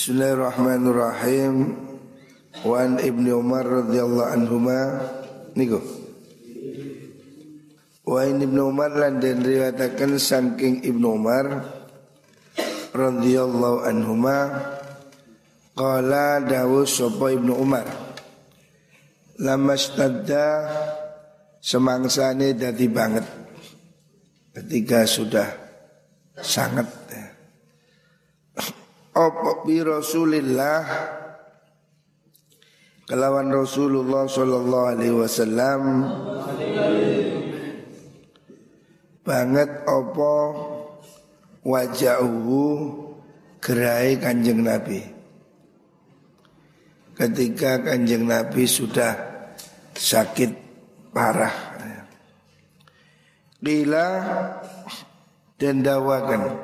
Bismillahirrahmanirrahim. Wan Ibnu Umar radhiyallahu anhuma niku. Wa Ibnu Umar lan den riwayataken saking Ibnu Umar radhiyallahu anhuma qala dawu sapa Ibnu Umar lamastadda semangsane dadi banget ketika sudah sangat ya. Apa bi Rasulillah? Kelawan Rasulullah sallallahu alaihi wasallam. Banget apa wajahu gerai kanjeng Nabi. Ketika kanjeng Nabi sudah sakit parah. Qila dan dawakan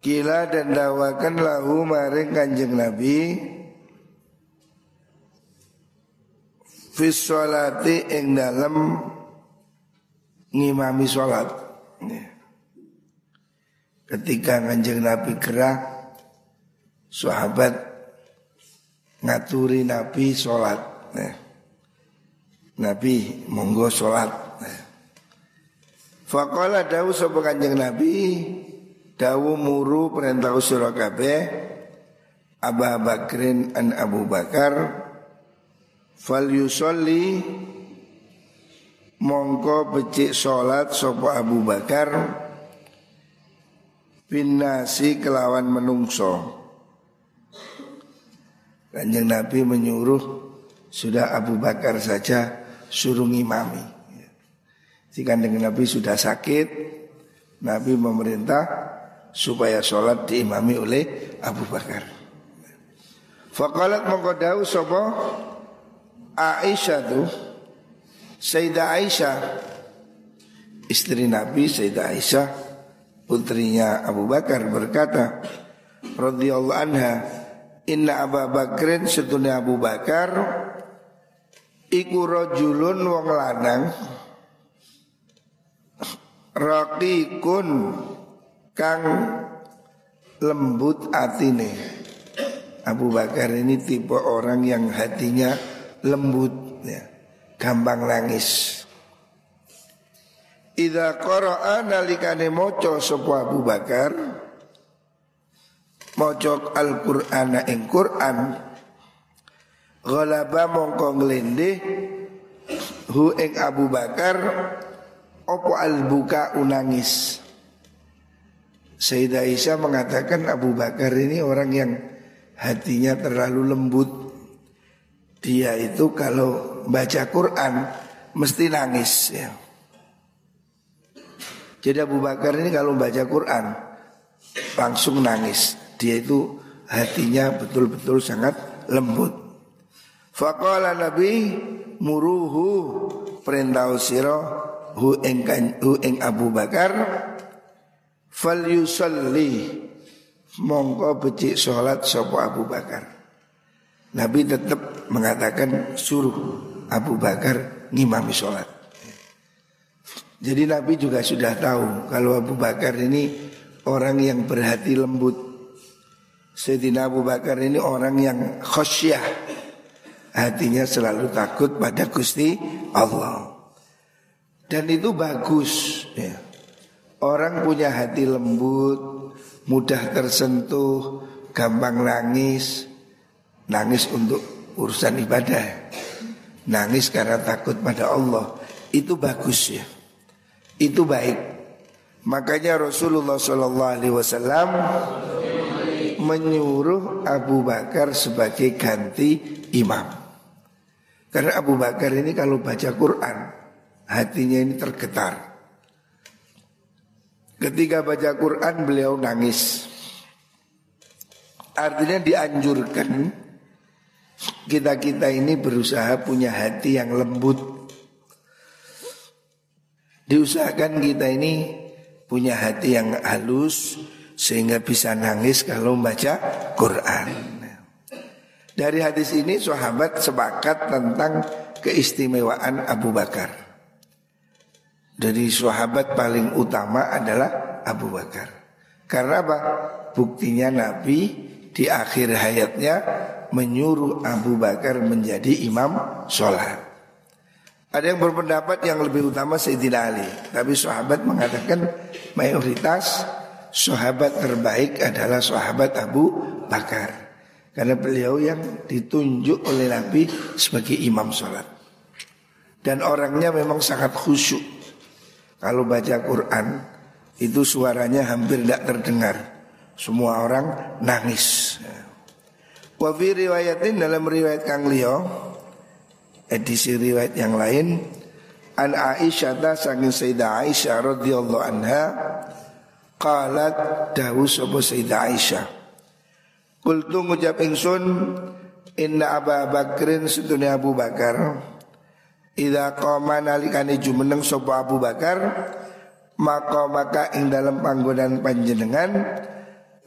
Kila dan dawakan lahu maring kanjeng Nabi. Fis ing dalam ngimami sholat. Ketika kanjeng Nabi gerah Sahabat ngaturi Nabi sholat. Nabi monggo sholat. Fakola dawu sopo kanjeng Nabi Dawu muru perintah usura kabeh Abu Bakrin an Abu Bakar Fal yusolli Mongko becik sholat sopo Abu Bakar Bin kelawan menungso. Kanjeng Nabi menyuruh Sudah Abu Bakar saja suruh ngimami. Jika dengan Nabi sudah sakit Nabi memerintah Supaya sholat diimami oleh Abu Bakar. Fakalat mengkodau sopo Aisyah tuh Sayyidah Aisyah Istri Nabi Sayyidah Aisyah Putrinya Abu Bakar berkata radhiyallahu anha Inna Abu Bakrin setunya Abu Bakar Iku rojulun wong lanang Rakikun Kang lembut atine. Abu Bakar ini tipe orang yang hatinya lembut ya, Gampang nangis. Ida qara'a nalikane moco sopo Abu Bakar Mocok Al-Qur'ana ing Qur'an Ghalaba mongko nglendih hu ing Abu Bakar opo al-buka unangis Sayyidah Aisyah mengatakan Abu Bakar ini orang yang hatinya terlalu lembut. Dia itu kalau baca Quran mesti nangis ya. Jadi Abu Bakar ini kalau baca Quran langsung nangis. Dia itu hatinya betul-betul sangat lembut. Faqala Nabi muruhu perintah sira hu ing Abu Bakar fal yusalli mongko becik salat sapa Abu Bakar. Nabi tetap mengatakan suruh Abu Bakar ngimami sholat. Jadi Nabi juga sudah tahu kalau Abu Bakar ini orang yang berhati lembut. Sayyidina Abu Bakar ini orang yang khosyah. Hatinya selalu takut pada Gusti Allah. Dan itu bagus ya. Orang punya hati lembut, mudah tersentuh, gampang nangis, nangis untuk urusan ibadah, nangis karena takut pada Allah, itu bagus ya, itu baik. Makanya Rasulullah Wasallam menyuruh Abu Bakar sebagai ganti imam. Karena Abu Bakar ini kalau baca Quran, hatinya ini tergetar. Ketika baca Quran beliau nangis. Artinya dianjurkan Kita-kita ini berusaha punya hati yang lembut. Diusahakan kita ini punya hati yang halus Sehingga bisa nangis kalau membaca Quran. Dari hadis ini sahabat sepakat tentang keistimewaan Abu Bakar dari sahabat paling utama adalah Abu Bakar. Karena apa? buktinya Nabi di akhir hayatnya menyuruh Abu Bakar menjadi imam sholat. Ada yang berpendapat yang lebih utama Sayyidina Ali. Tapi sahabat mengatakan mayoritas sahabat terbaik adalah sahabat Abu Bakar. Karena beliau yang ditunjuk oleh Nabi sebagai imam sholat. Dan orangnya memang sangat khusyuk. Kalau baca Quran itu suaranya hampir tidak terdengar. Semua orang nangis. Wa riwayatin dalam riwayat Kang Leo edisi riwayat yang lain an Aisyah ta saking Sayyidah Aisyah radhiyallahu anha qalat dawu sapa Sayyidah Aisyah Kultu ngucap ingsun inna Abu Bakrin sedunia Abu Bakar Ida qama nalikane jumeneng sapa Abu Bakar maka maka ing dalam panggonan panjenengan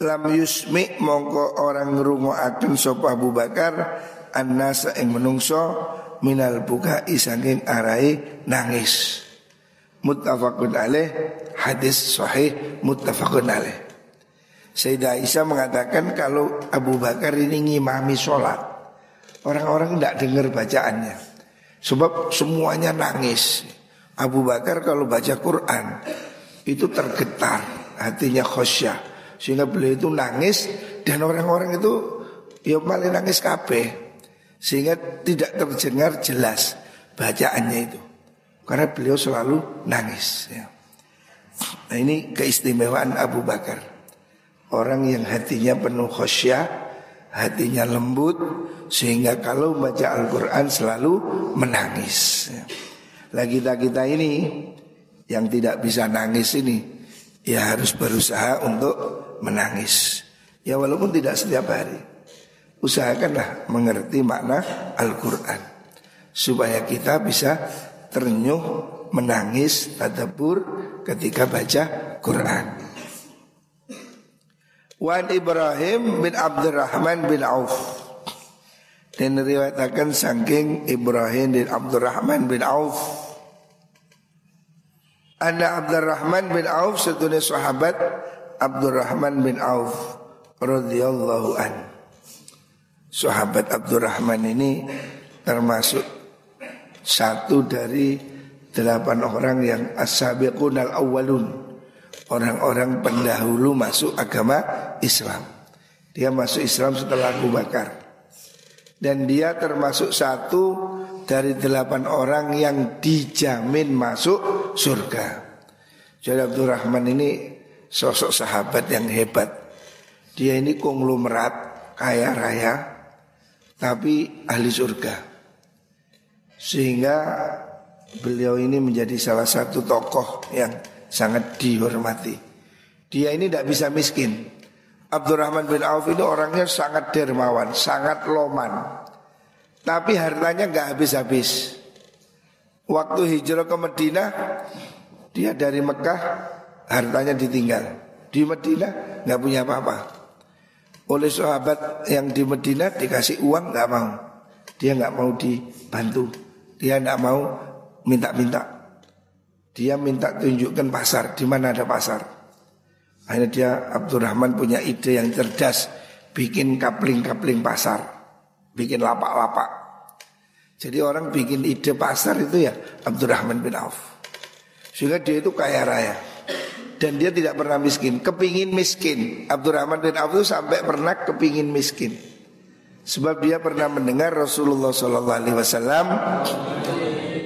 lam yusmi mongko orang akan sapa Abu Bakar annasa ing menungso minal buka isanging arai nangis. Muttafaqun alaih hadis sahih muttafaqun alaih. Sayyidah Aisyah mengatakan kalau Abu Bakar ini ngimami sholat Orang-orang tidak dengar bacaannya Sebab semuanya nangis Abu Bakar kalau baca Quran Itu tergetar Hatinya khosyah sehingga beliau itu nangis dan orang-orang itu ya paling nangis kabeh. Sehingga tidak terdengar jelas bacaannya itu. Karena beliau selalu nangis ya. Nah ini keistimewaan Abu Bakar. Orang yang hatinya penuh khosyah, hatinya lembut sehingga kalau baca Al-Qur'an selalu menangis. Ya. Lah kita-kita ini yang tidak bisa nangis ini ya harus berusaha untuk menangis. Ya walaupun tidak setiap hari. Usahakanlah mengerti makna Al-Quran. Supaya kita bisa ternyuh menangis tadabur ketika baca Quran. Wan Ibrahim bin Abdurrahman bin Auf dan riwayatakan saking Ibrahim bin Abdurrahman bin Auf Anna Abdurrahman bin Auf setunya sahabat Abdurrahman bin Auf radhiyallahu an. Sahabat Abdurrahman ini termasuk satu dari delapan orang yang as-sabiqun al-awwalun. Orang-orang pendahulu masuk agama Islam. Dia masuk Islam setelah Abu Bakar. Dan dia termasuk satu dari delapan orang yang dijamin masuk surga. Jadi Abdurrahman ini sosok sahabat yang hebat. Dia ini konglomerat kaya raya tapi ahli surga. Sehingga beliau ini menjadi salah satu tokoh yang sangat dihormati. Dia ini tidak bisa miskin. Abdurrahman bin Auf ini orangnya sangat dermawan, sangat loman. Tapi hartanya nggak habis-habis. Waktu hijrah ke Madinah, dia dari Mekah hartanya ditinggal. Di Medina nggak punya apa-apa. Oleh sahabat yang di Medina dikasih uang nggak mau. Dia nggak mau dibantu. Dia nggak mau minta-minta. Dia minta tunjukkan pasar, di mana ada pasar. Akhirnya dia Abdurrahman punya ide yang cerdas, bikin kapling-kapling pasar, bikin lapak-lapak. Jadi orang bikin ide pasar itu ya Abdurrahman bin Auf. Sehingga dia itu kaya raya dan dia tidak pernah miskin, kepingin miskin. Abdurrahman bin Auf itu sampai pernah kepingin miskin. Sebab dia pernah mendengar Rasulullah SAW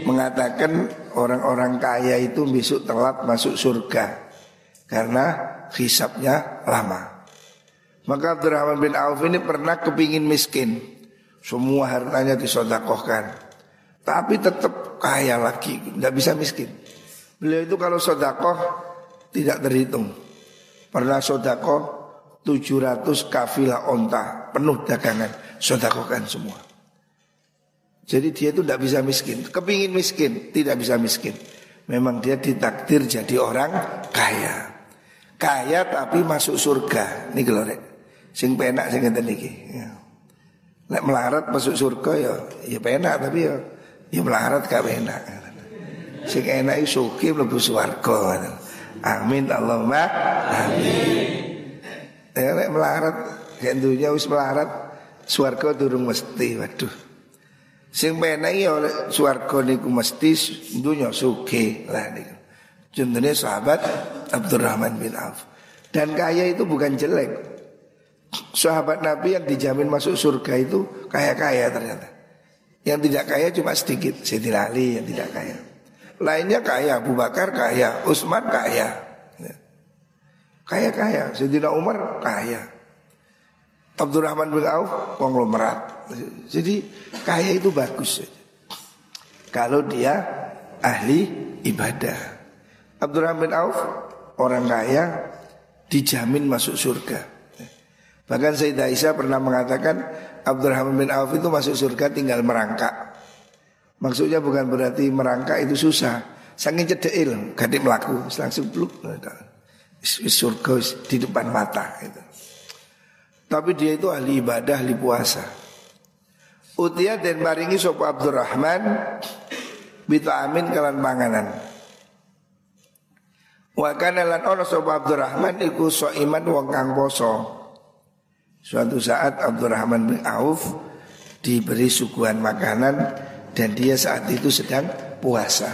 mengatakan orang-orang kaya itu besok telat masuk surga karena hisapnya lama. Maka Abdurrahman bin Auf ini pernah kepingin miskin, semua hartanya disodakohkan, tapi tetap kaya lagi, tidak bisa miskin. Beliau itu kalau sodakoh tidak terhitung. Pernah sodako 700 kafilah onta penuh dagangan sodakokan semua. Jadi dia itu tidak bisa miskin. Kepingin miskin, tidak bisa miskin. Memang dia ditakdir jadi orang kaya. Kaya tapi masuk surga. Ini gelorek. Sing penak sing ngeten iki. Ya. Melarat masuk surga ya ya penak tapi ya ya melarat gak penak. Sing enak iso suki mlebu swarga. Amin Allahumma amin. Ya melarat kayak dunia wis melarat swarga durung mesti. Waduh. Sing penehi oleh swarga niku mesti suge lah niku. Contohnya sahabat Abdurrahman bin Auf. Dan kaya itu bukan jelek. Sahabat Nabi yang dijamin masuk surga itu kaya-kaya ternyata. Yang tidak kaya cuma sedikit, Sayyidina Ali yang tidak kaya. Lainnya kaya, Abu Bakar kaya, Utsman kaya. Ya. Kaya-kaya, Sayyidina Umar kaya. Abdurrahman bin Auf konglomerat. Jadi kaya itu bagus. Kalau dia ahli ibadah. Abdurrahman bin Auf orang kaya dijamin masuk surga. Bahkan Sayyidah Aisyah pernah mengatakan Abdurrahman bin Auf itu masuk surga tinggal merangkak. Maksudnya bukan berarti merangkak itu susah. Saking cedeil, gade melaku, langsung peluk. Surga di depan mata itu. Tapi dia itu ahli ibadah, ahli puasa. Utia dan maringi sopa Abdurrahman Bita amin kalan panganan Wa kana lan ono sapa Abdurrahman iku iman wong kang poso Suatu saat Abdurrahman bin Auf diberi suguhan makanan dan dia saat itu sedang puasa.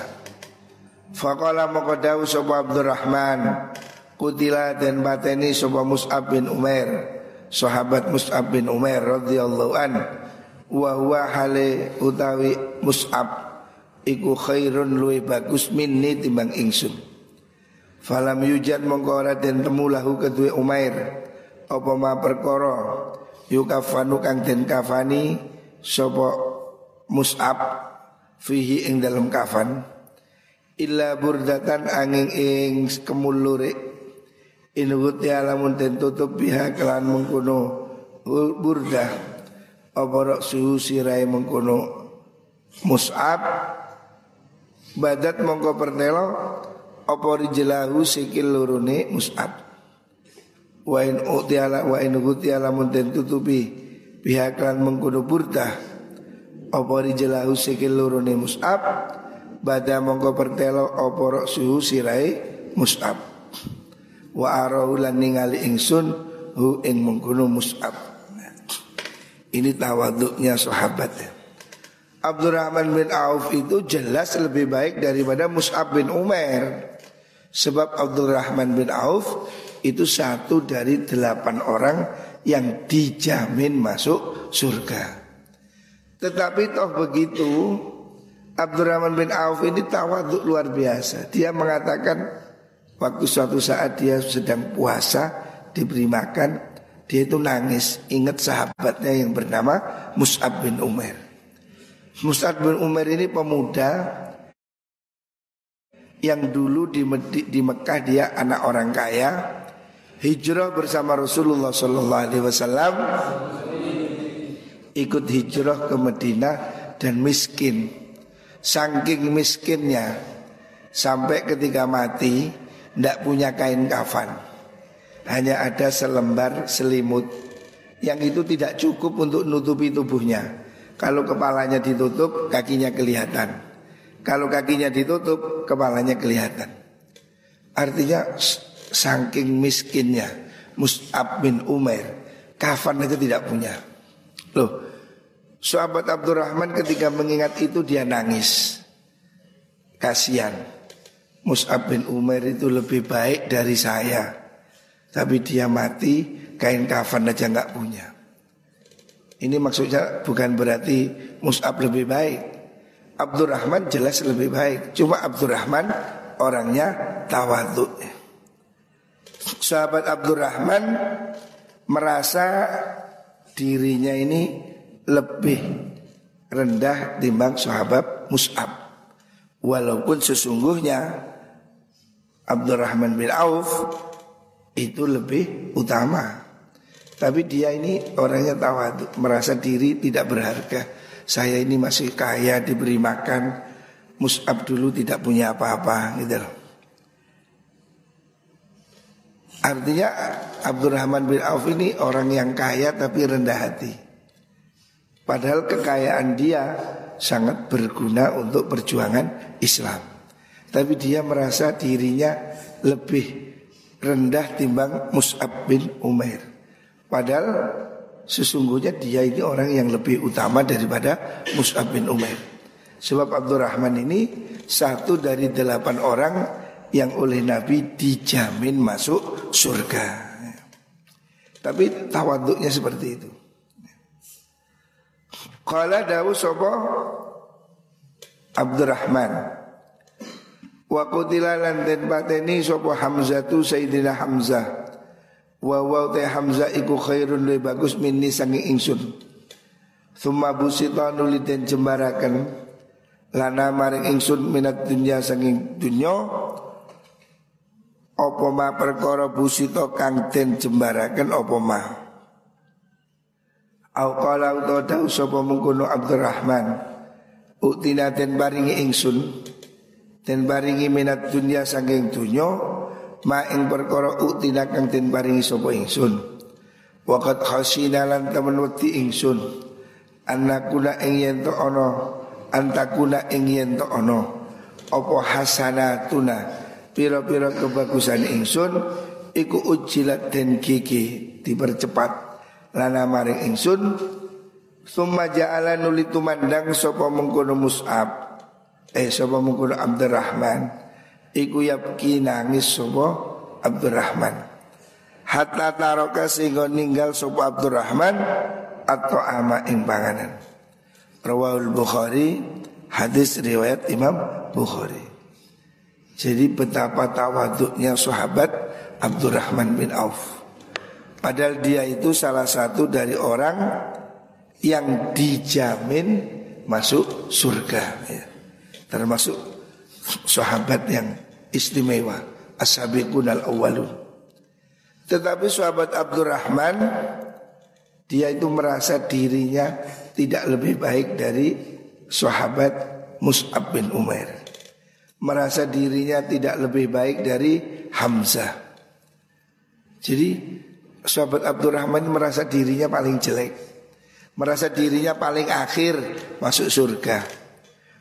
Faqala maqadawu sapa Abdurrahman kutila dan bateni sapa Mus'ab bin Umair sahabat Mus'ab bin Umair radhiyallahu an wa huwa hale utawi Mus'ab iku khairun luwe bagus minni timbang ingsun. Falam yujan mongko ora den temu lahu kedue Umair. Apa ma perkara? Yukafanu kang den kafani sapa Mus'ab fihi ing dalam kafan. Illa burdatan angin ing kemulure in ya lamun den tutup biha kelan mengkono burdah apa suhu sirai mengkono Mus'ab. Badat mongko pertelo apa rijlahu sikil lurune Mus'ab. Wa in utiala wa in utiala mun den tutupi pihak lan mengkono burdah apa rijalahu sikil lurune mus'ab. Bada mongko pertelo apa rok suhu sirai mus'ab wa arahu lan ningali ingsun hu ing mengkono mus'ab ini tawaduknya sahabat ya. Abdurrahman bin Auf itu jelas lebih baik daripada Mus'ab bin Umar Sebab Abdurrahman bin Auf itu satu dari delapan orang yang dijamin masuk surga. Tetapi toh begitu Abdurrahman bin Auf ini tawaduk luar biasa. Dia mengatakan waktu suatu saat dia sedang puasa diberi makan, dia itu nangis. Ingat sahabatnya yang bernama Mus'ab bin Umar. Mus'ab bin Umar ini pemuda yang dulu di, di Mekah dia anak orang kaya. Hijrah bersama Rasulullah Wasallam. Ikut hijrah ke Madinah dan miskin. Saking miskinnya sampai ketika mati tidak punya kain kafan hanya ada selembar selimut yang itu tidak cukup untuk nutupi tubuhnya kalau kepalanya ditutup kakinya kelihatan kalau kakinya ditutup kepalanya kelihatan artinya saking miskinnya Mus'ab bin Umair kafan itu tidak punya. Loh, sahabat Abdurrahman ketika mengingat itu dia nangis. Kasihan. Mus'ab bin Umair itu lebih baik dari saya. Tapi dia mati kain kafan aja nggak punya. Ini maksudnya bukan berarti Mus'ab lebih baik. Abdurrahman jelas lebih baik. Cuma Abdurrahman orangnya tawaduk sahabat Abdurrahman merasa dirinya ini lebih rendah timbang sahabat Mus'ab. Walaupun sesungguhnya Abdurrahman bin Auf itu lebih utama. Tapi dia ini orangnya tawadu, merasa diri tidak berharga. Saya ini masih kaya diberi makan. Mus'ab dulu tidak punya apa-apa gitu loh. Artinya Abdurrahman bin Auf ini orang yang kaya tapi rendah hati. Padahal kekayaan dia sangat berguna untuk perjuangan Islam. Tapi dia merasa dirinya lebih rendah timbang Mus'ab bin Umair. Padahal sesungguhnya dia ini orang yang lebih utama daripada Mus'ab bin Umair. Sebab Abdurrahman ini satu dari delapan orang yang oleh Nabi dijamin masuk surga. Tapi tawaduknya seperti itu. Qala dawu sapa Abdurrahman Wa qutila lan den pateni Hamzah tu Sayyidina Hamzah. Wa wa Hamzah iku khairun lebih bagus minni sangi ingsun. Thumma busita nuli den jembaraken. Lana maring ingsun minat dunya sangi dunya. Apa ma perkara busita kang den jembaraken apa ma? Au qala utawa mengkono Abdurrahman. Uktina den baringi ingsun Den baringi minat dunia saking dunya Ma ing perkara uktina kang den baringi sapa ingsun. Waqat khasina lan temen ingsun. Anakuna ing yen to Antakuna ing yen to ana. Apa hasanatuna? Pira-pira kebagusan ingsun Iku ujilat den gigi Dipercepat. Lana maring ingsun summa ja'ala nuli tumandang mengkono Mus'ab eh sapa mengkono Abdurrahman. Iku yapki nangis sapa Abdurrahman. Hatta taroka sehingga ninggal sapa Abdurrahman atau ama ing panganan. Rawahul Bukhari hadis riwayat Imam Bukhari. Jadi betapa tawaduknya sahabat Abdurrahman bin Auf. Padahal dia itu salah satu dari orang yang dijamin masuk surga ya. Termasuk sahabat yang istimewa Ashabiqun al-awwalun. Tetapi sahabat Abdurrahman Dia itu merasa dirinya tidak lebih baik dari sahabat Mus'ab bin Umair. Merasa dirinya tidak lebih baik dari Hamzah. Jadi sahabat Abdurrahman merasa dirinya paling jelek. Merasa dirinya paling akhir masuk surga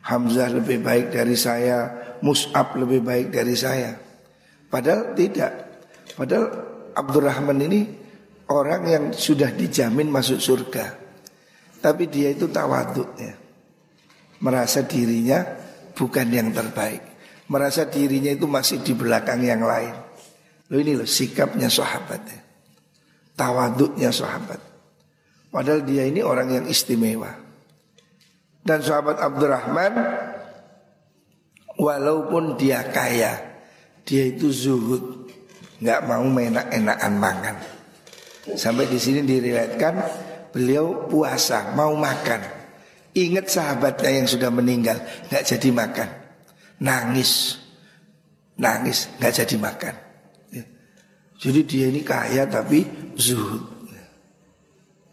Hamzah lebih baik dari saya Mus'ab lebih baik dari saya. Padahal tidak. Padahal Abdurrahman ini orang yang sudah dijamin masuk surga. Tapi dia itu tawaduk ya Merasa dirinya bukan yang terbaik. Merasa dirinya itu masih di belakang yang lain. Loh ini loh sikapnya sahabat ya tawaduknya sahabat. Padahal dia ini orang yang istimewa. Dan sahabat Abdurrahman walaupun dia kaya, dia itu zuhud, nggak mau enak-enakan makan. Sampai di sini diriwayatkan beliau puasa mau makan. Ingat sahabatnya yang sudah meninggal nggak jadi makan, nangis, nangis nggak jadi makan. Jadi dia ini kaya tapi zuhud.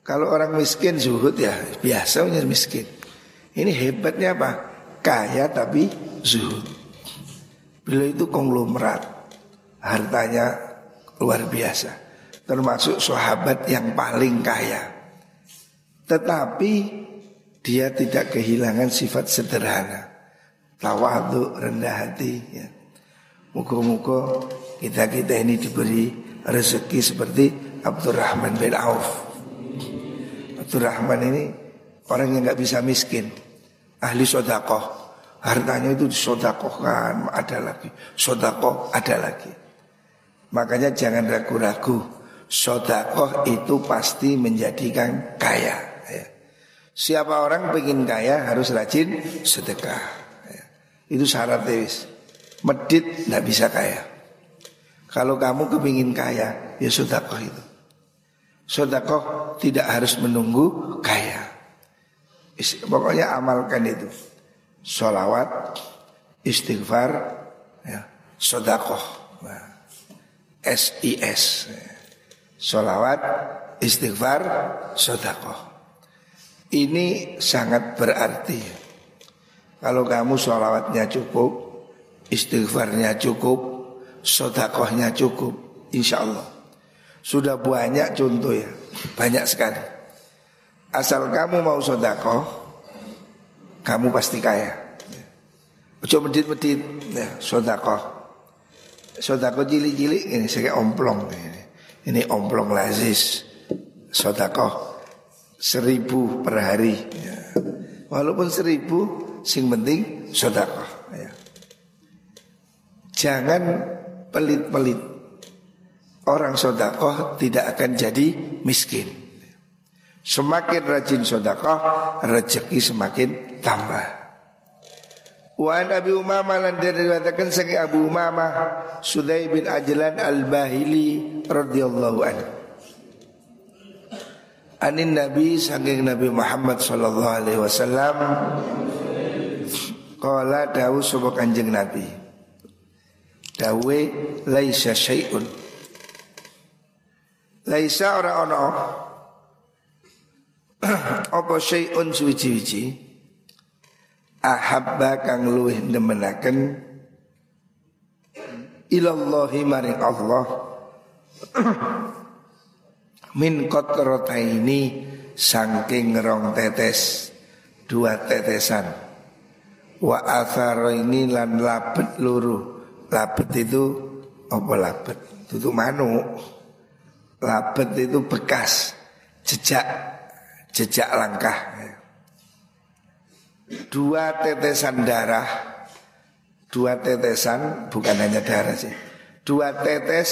Kalau orang miskin zuhud ya biasanya miskin. Ini hebatnya apa? Kaya tapi zuhud. Beliau itu konglomerat. Hartanya luar biasa. Termasuk sahabat yang paling kaya. Tetapi dia tidak kehilangan sifat sederhana. Tawadu, rendah hati ya. Muka-muka kita-kita ini diberi rezeki seperti Abdurrahman bin Auf. Abdurrahman ini orang yang nggak bisa miskin, ahli sodakoh. Hartanya itu disodakohkan, ada lagi. Sodakoh ada lagi. Makanya jangan ragu-ragu. Sodakoh itu pasti menjadikan kaya. Ya. Siapa orang pengen kaya harus rajin sedekah. Ya. Itu syarat Dewis. Medit tidak bisa kaya. Kalau kamu kepingin kaya, ya sodakoh itu. Sodakoh tidak harus menunggu kaya. Pokoknya amalkan itu. Solawat, istighfar, ya, sodakoh. Nah, SIS. Solawat, istighfar, sodakoh. Ini sangat berarti. Kalau kamu solawatnya cukup, istighfarnya cukup, sodakohnya cukup, insya Allah. Sudah banyak contoh ya, banyak sekali. Asal kamu mau sodakoh, kamu pasti kaya. Ojo medit-medit, ya, sodakoh. Sodako cilik-cilik ini saya omplong ini. Ini omplong lazis. Sodako seribu per hari. Ya. Walaupun seribu, sing penting sodako. Ya. Jangan pelit-pelit. Orang sodako tidak akan jadi miskin. Semakin rajin sodako, rezeki semakin tambah. Wa an Abi Umamah lan diriwayatkan saking Abu Umamah Sudai bin Ajlan Al-Bahili radhiyallahu anhu. Anin Nabi saking Nabi Muhammad sallallahu alaihi wasallam Qala dawu sapa Kanjeng Nabi. Dawe laisa syai'un. Laisa ora ono apa syai'un suci-suci ahabba kang luwih nemenaken ilallahi maring Allah. Min ini saking rong tetes dua tetesan. Wa ini lan labet luru. Labet itu apa labet? Itu manuk. Labet itu bekas jejak jejak langkah dua tetesan darah, dua tetesan bukan hanya darah sih, dua tetes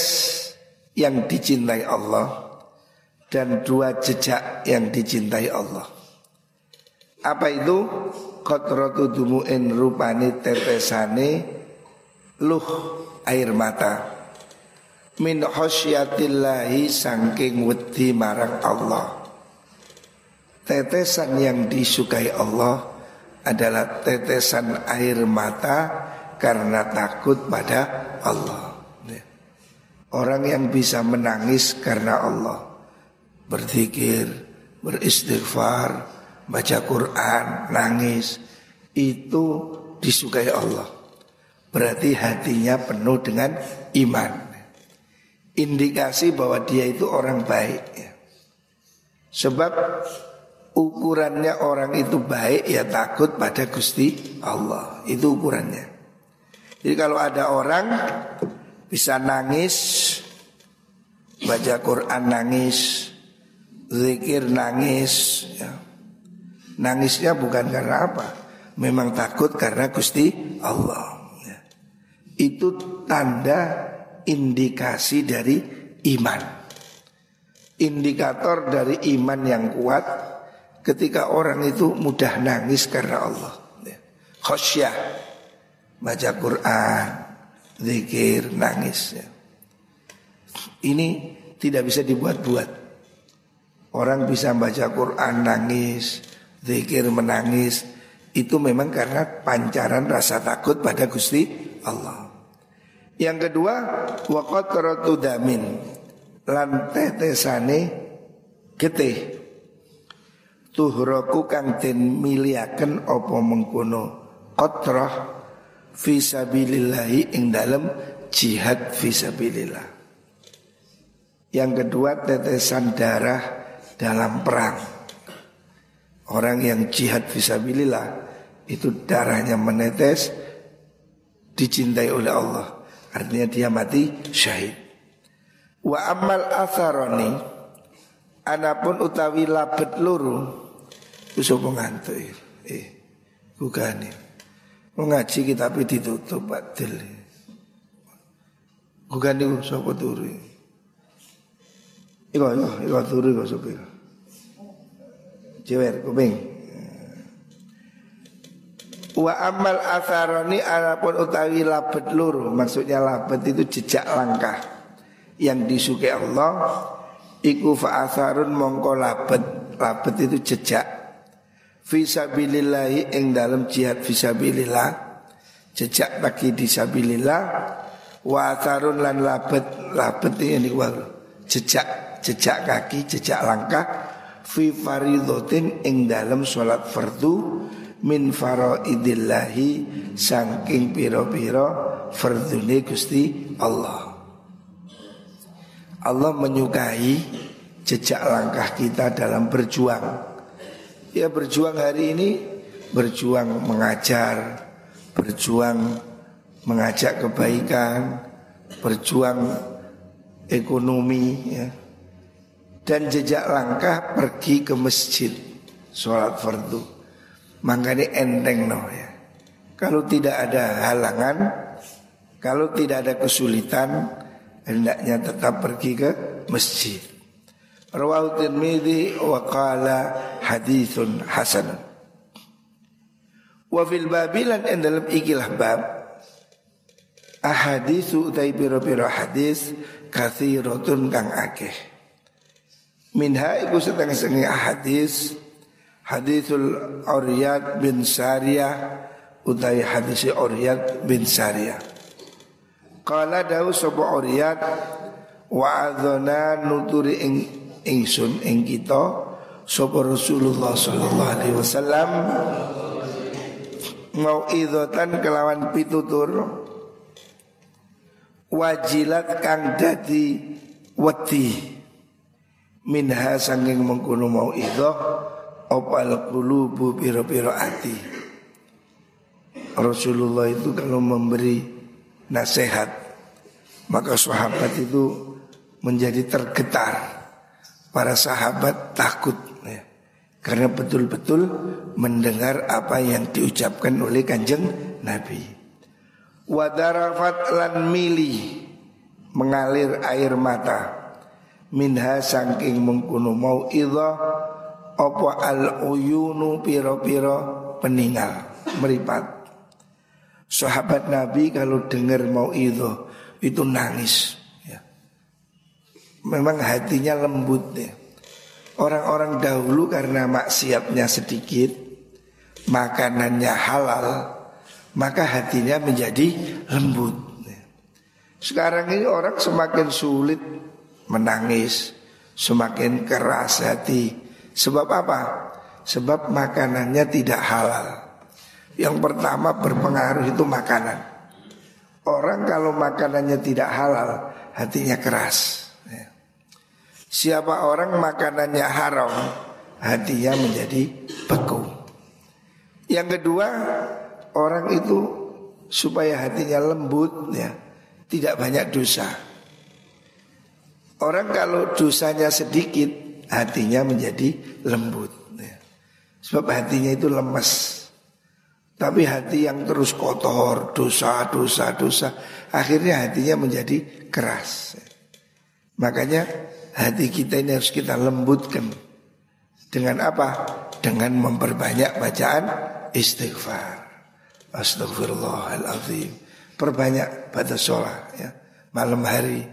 yang dicintai Allah dan dua jejak yang dicintai Allah. Apa itu? Kotrotu dumu'in rupani tetesane luh air mata min khosyatillahi sangking wedi marang Allah. Tetesan yang disukai Allah adalah tetesan air mata karena takut pada Allah. Orang yang bisa menangis karena Allah Berzikir, beristighfar, baca Quran, nangis Itu disukai Allah Berarti hatinya penuh dengan iman Indikasi bahwa dia itu orang baik. Sebab ukurannya orang itu baik ya takut pada Gusti Allah. Itu ukurannya. Jadi kalau ada orang bisa nangis, baca Quran nangis, zikir nangis, ya. nangisnya bukan karena apa, memang takut karena Gusti Allah. Ya. Itu tanda indikasi dari iman. Indikator dari iman yang kuat ketika orang itu mudah nangis karena Allah. Khosyah, baca Quran, zikir, nangis. Ya. Ini tidak bisa dibuat-buat. Orang bisa baca Quran, nangis, zikir, menangis. Itu memang karena pancaran rasa takut pada Gusti Allah. Yang kedua, waqat damin lan tetesane getih tuhraku kang den miliaken apa mengkono qatrah fisabilillahi ing dalam jihad fisabilillah. Yang kedua tetesan darah dalam perang. Orang yang jihad fisabilillah itu darahnya menetes dicintai oleh Allah. Artinya dia mati syahid. Wa amal asaroni Anapun utawi labet luru Usah pengantuk Eh bukan Mau ngaji kita tapi ditutup batil Bukan itu sopo turu? Iko iko iko turu sopo iko Jewer kuping. Wa amal asaroni anapun utawi labet luru Maksudnya labet itu jejak langkah Yang disukai Allah Iku fa'asarun mongko labet. Labet itu jejak Fisabilillahi ing dalam jihad fisabilillah Jejak bagi disabilillah Wa atharun lan labet Labet ini wal Jejak Jejak kaki Jejak langkah Fi faridotin ing dalam sholat fardu Min faraidillahi Sangking piro-piro Fardune gusti Allah. Allah menyukai Jejak langkah kita dalam berjuang Ya berjuang hari ini Berjuang mengajar Berjuang mengajak kebaikan berjuang ekonomi ya. Dan jejak langkah pergi ke masjid sholat fardu. Makanya enteng no ya. Kalau tidak ada halangan, kalau tidak ada kesulitan, hendaknya tetap pergi ke masjid. Rawahu Tirmidzi wa qala haditsun hasan. Wa fil babilan dalam ikilah bab ahaditsu utai pira-pira hadis kathiratun kang akeh. Minha iku setengah-setengah hadis Hadisul Uryad bin Sariyah utai hadis Uryad bin Sariyah. Qala dawu sapa Uryad wa adzana nuturi ing ingsun ing kita sapa Rasulullah sallallahu alaihi wasallam mau idotan kelawan pitutur wajilat kang dadi wedi minha sanging mengkono mau idoh opal kulubu piro-piro hati Rasulullah itu kalau memberi nasihat maka sahabat itu menjadi tergetar para sahabat takut ya. karena betul-betul mendengar apa yang diucapkan oleh kanjeng Nabi wadarafat lan mili mengalir air mata minha saking mengkuno mau ilah apa al uyunu piro-piro peninggal meripat. Sahabat Nabi kalau dengar mau itu itu nangis. Memang hatinya lembut ya. Orang-orang dahulu karena maksiatnya sedikit, makanannya halal, maka hatinya menjadi lembut. Ya. Sekarang ini orang semakin sulit menangis, semakin keras hati, Sebab apa? Sebab makanannya tidak halal. Yang pertama berpengaruh itu makanan. Orang kalau makanannya tidak halal, hatinya keras. Ya. Siapa orang makanannya haram, hatinya menjadi beku. Yang kedua, orang itu supaya hatinya lembut, ya, tidak banyak dosa. Orang kalau dosanya sedikit, hatinya menjadi lembut. Ya. Sebab hatinya itu lemes. Tapi hati yang terus kotor, dosa, dosa, dosa, akhirnya hatinya menjadi keras. Makanya hati kita ini harus kita lembutkan. Dengan apa? Dengan memperbanyak bacaan istighfar. Astagfirullahaladzim. Perbanyak pada sholat ya. Malam hari.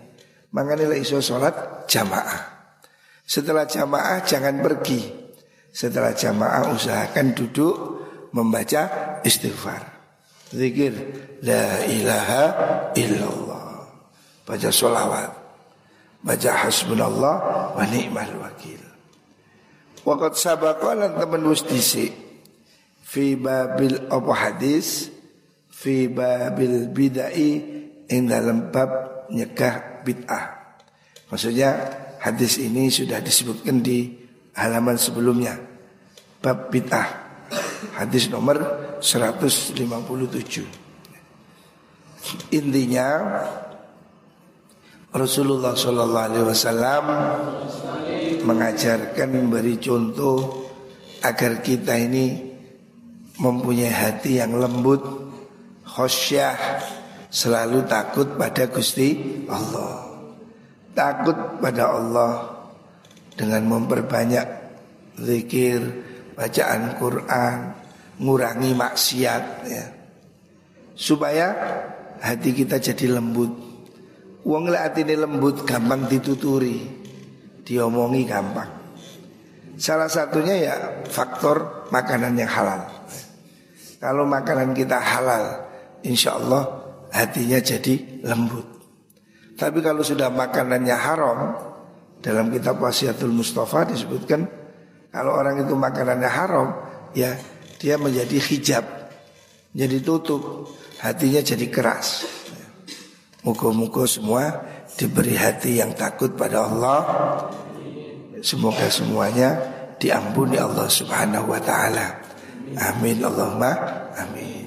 Makanya iso sholat jamaah. Setelah jamaah jangan pergi. Setelah jamaah usahakan duduk membaca istighfar. Zikir la ilaha illallah. Baca sholawat. Baca hasbunallah wa ni'mal wakil. Waqat sabaqalan teman wis fi babil apa hadis? Fi babil bidai ing dalam bab nyegah bid'ah. Maksudnya Hadis ini sudah disebutkan di halaman sebelumnya. Bab bid'ah. Hadis nomor 157 Intinya Rasulullah Shallallahu Alaihi Wasallam mengajarkan memberi contoh agar kita ini mempunyai hati yang lembut, khosyah, selalu takut pada Gusti Allah takut pada Allah dengan memperbanyak zikir, bacaan Quran, ngurangi maksiat ya. Supaya hati kita jadi lembut. Wong hati ini lembut gampang dituturi, diomongi gampang. Salah satunya ya faktor makanan yang halal. Kalau makanan kita halal, insya Allah hatinya jadi lembut. Tapi kalau sudah makanannya haram Dalam kitab wasiatul Mustafa disebutkan Kalau orang itu makanannya haram Ya dia menjadi hijab Jadi tutup Hatinya jadi keras Muka-muka semua diberi hati yang takut pada Allah. Semoga semuanya diampuni Allah subhanahu wa ta'ala. Amin Allahumma amin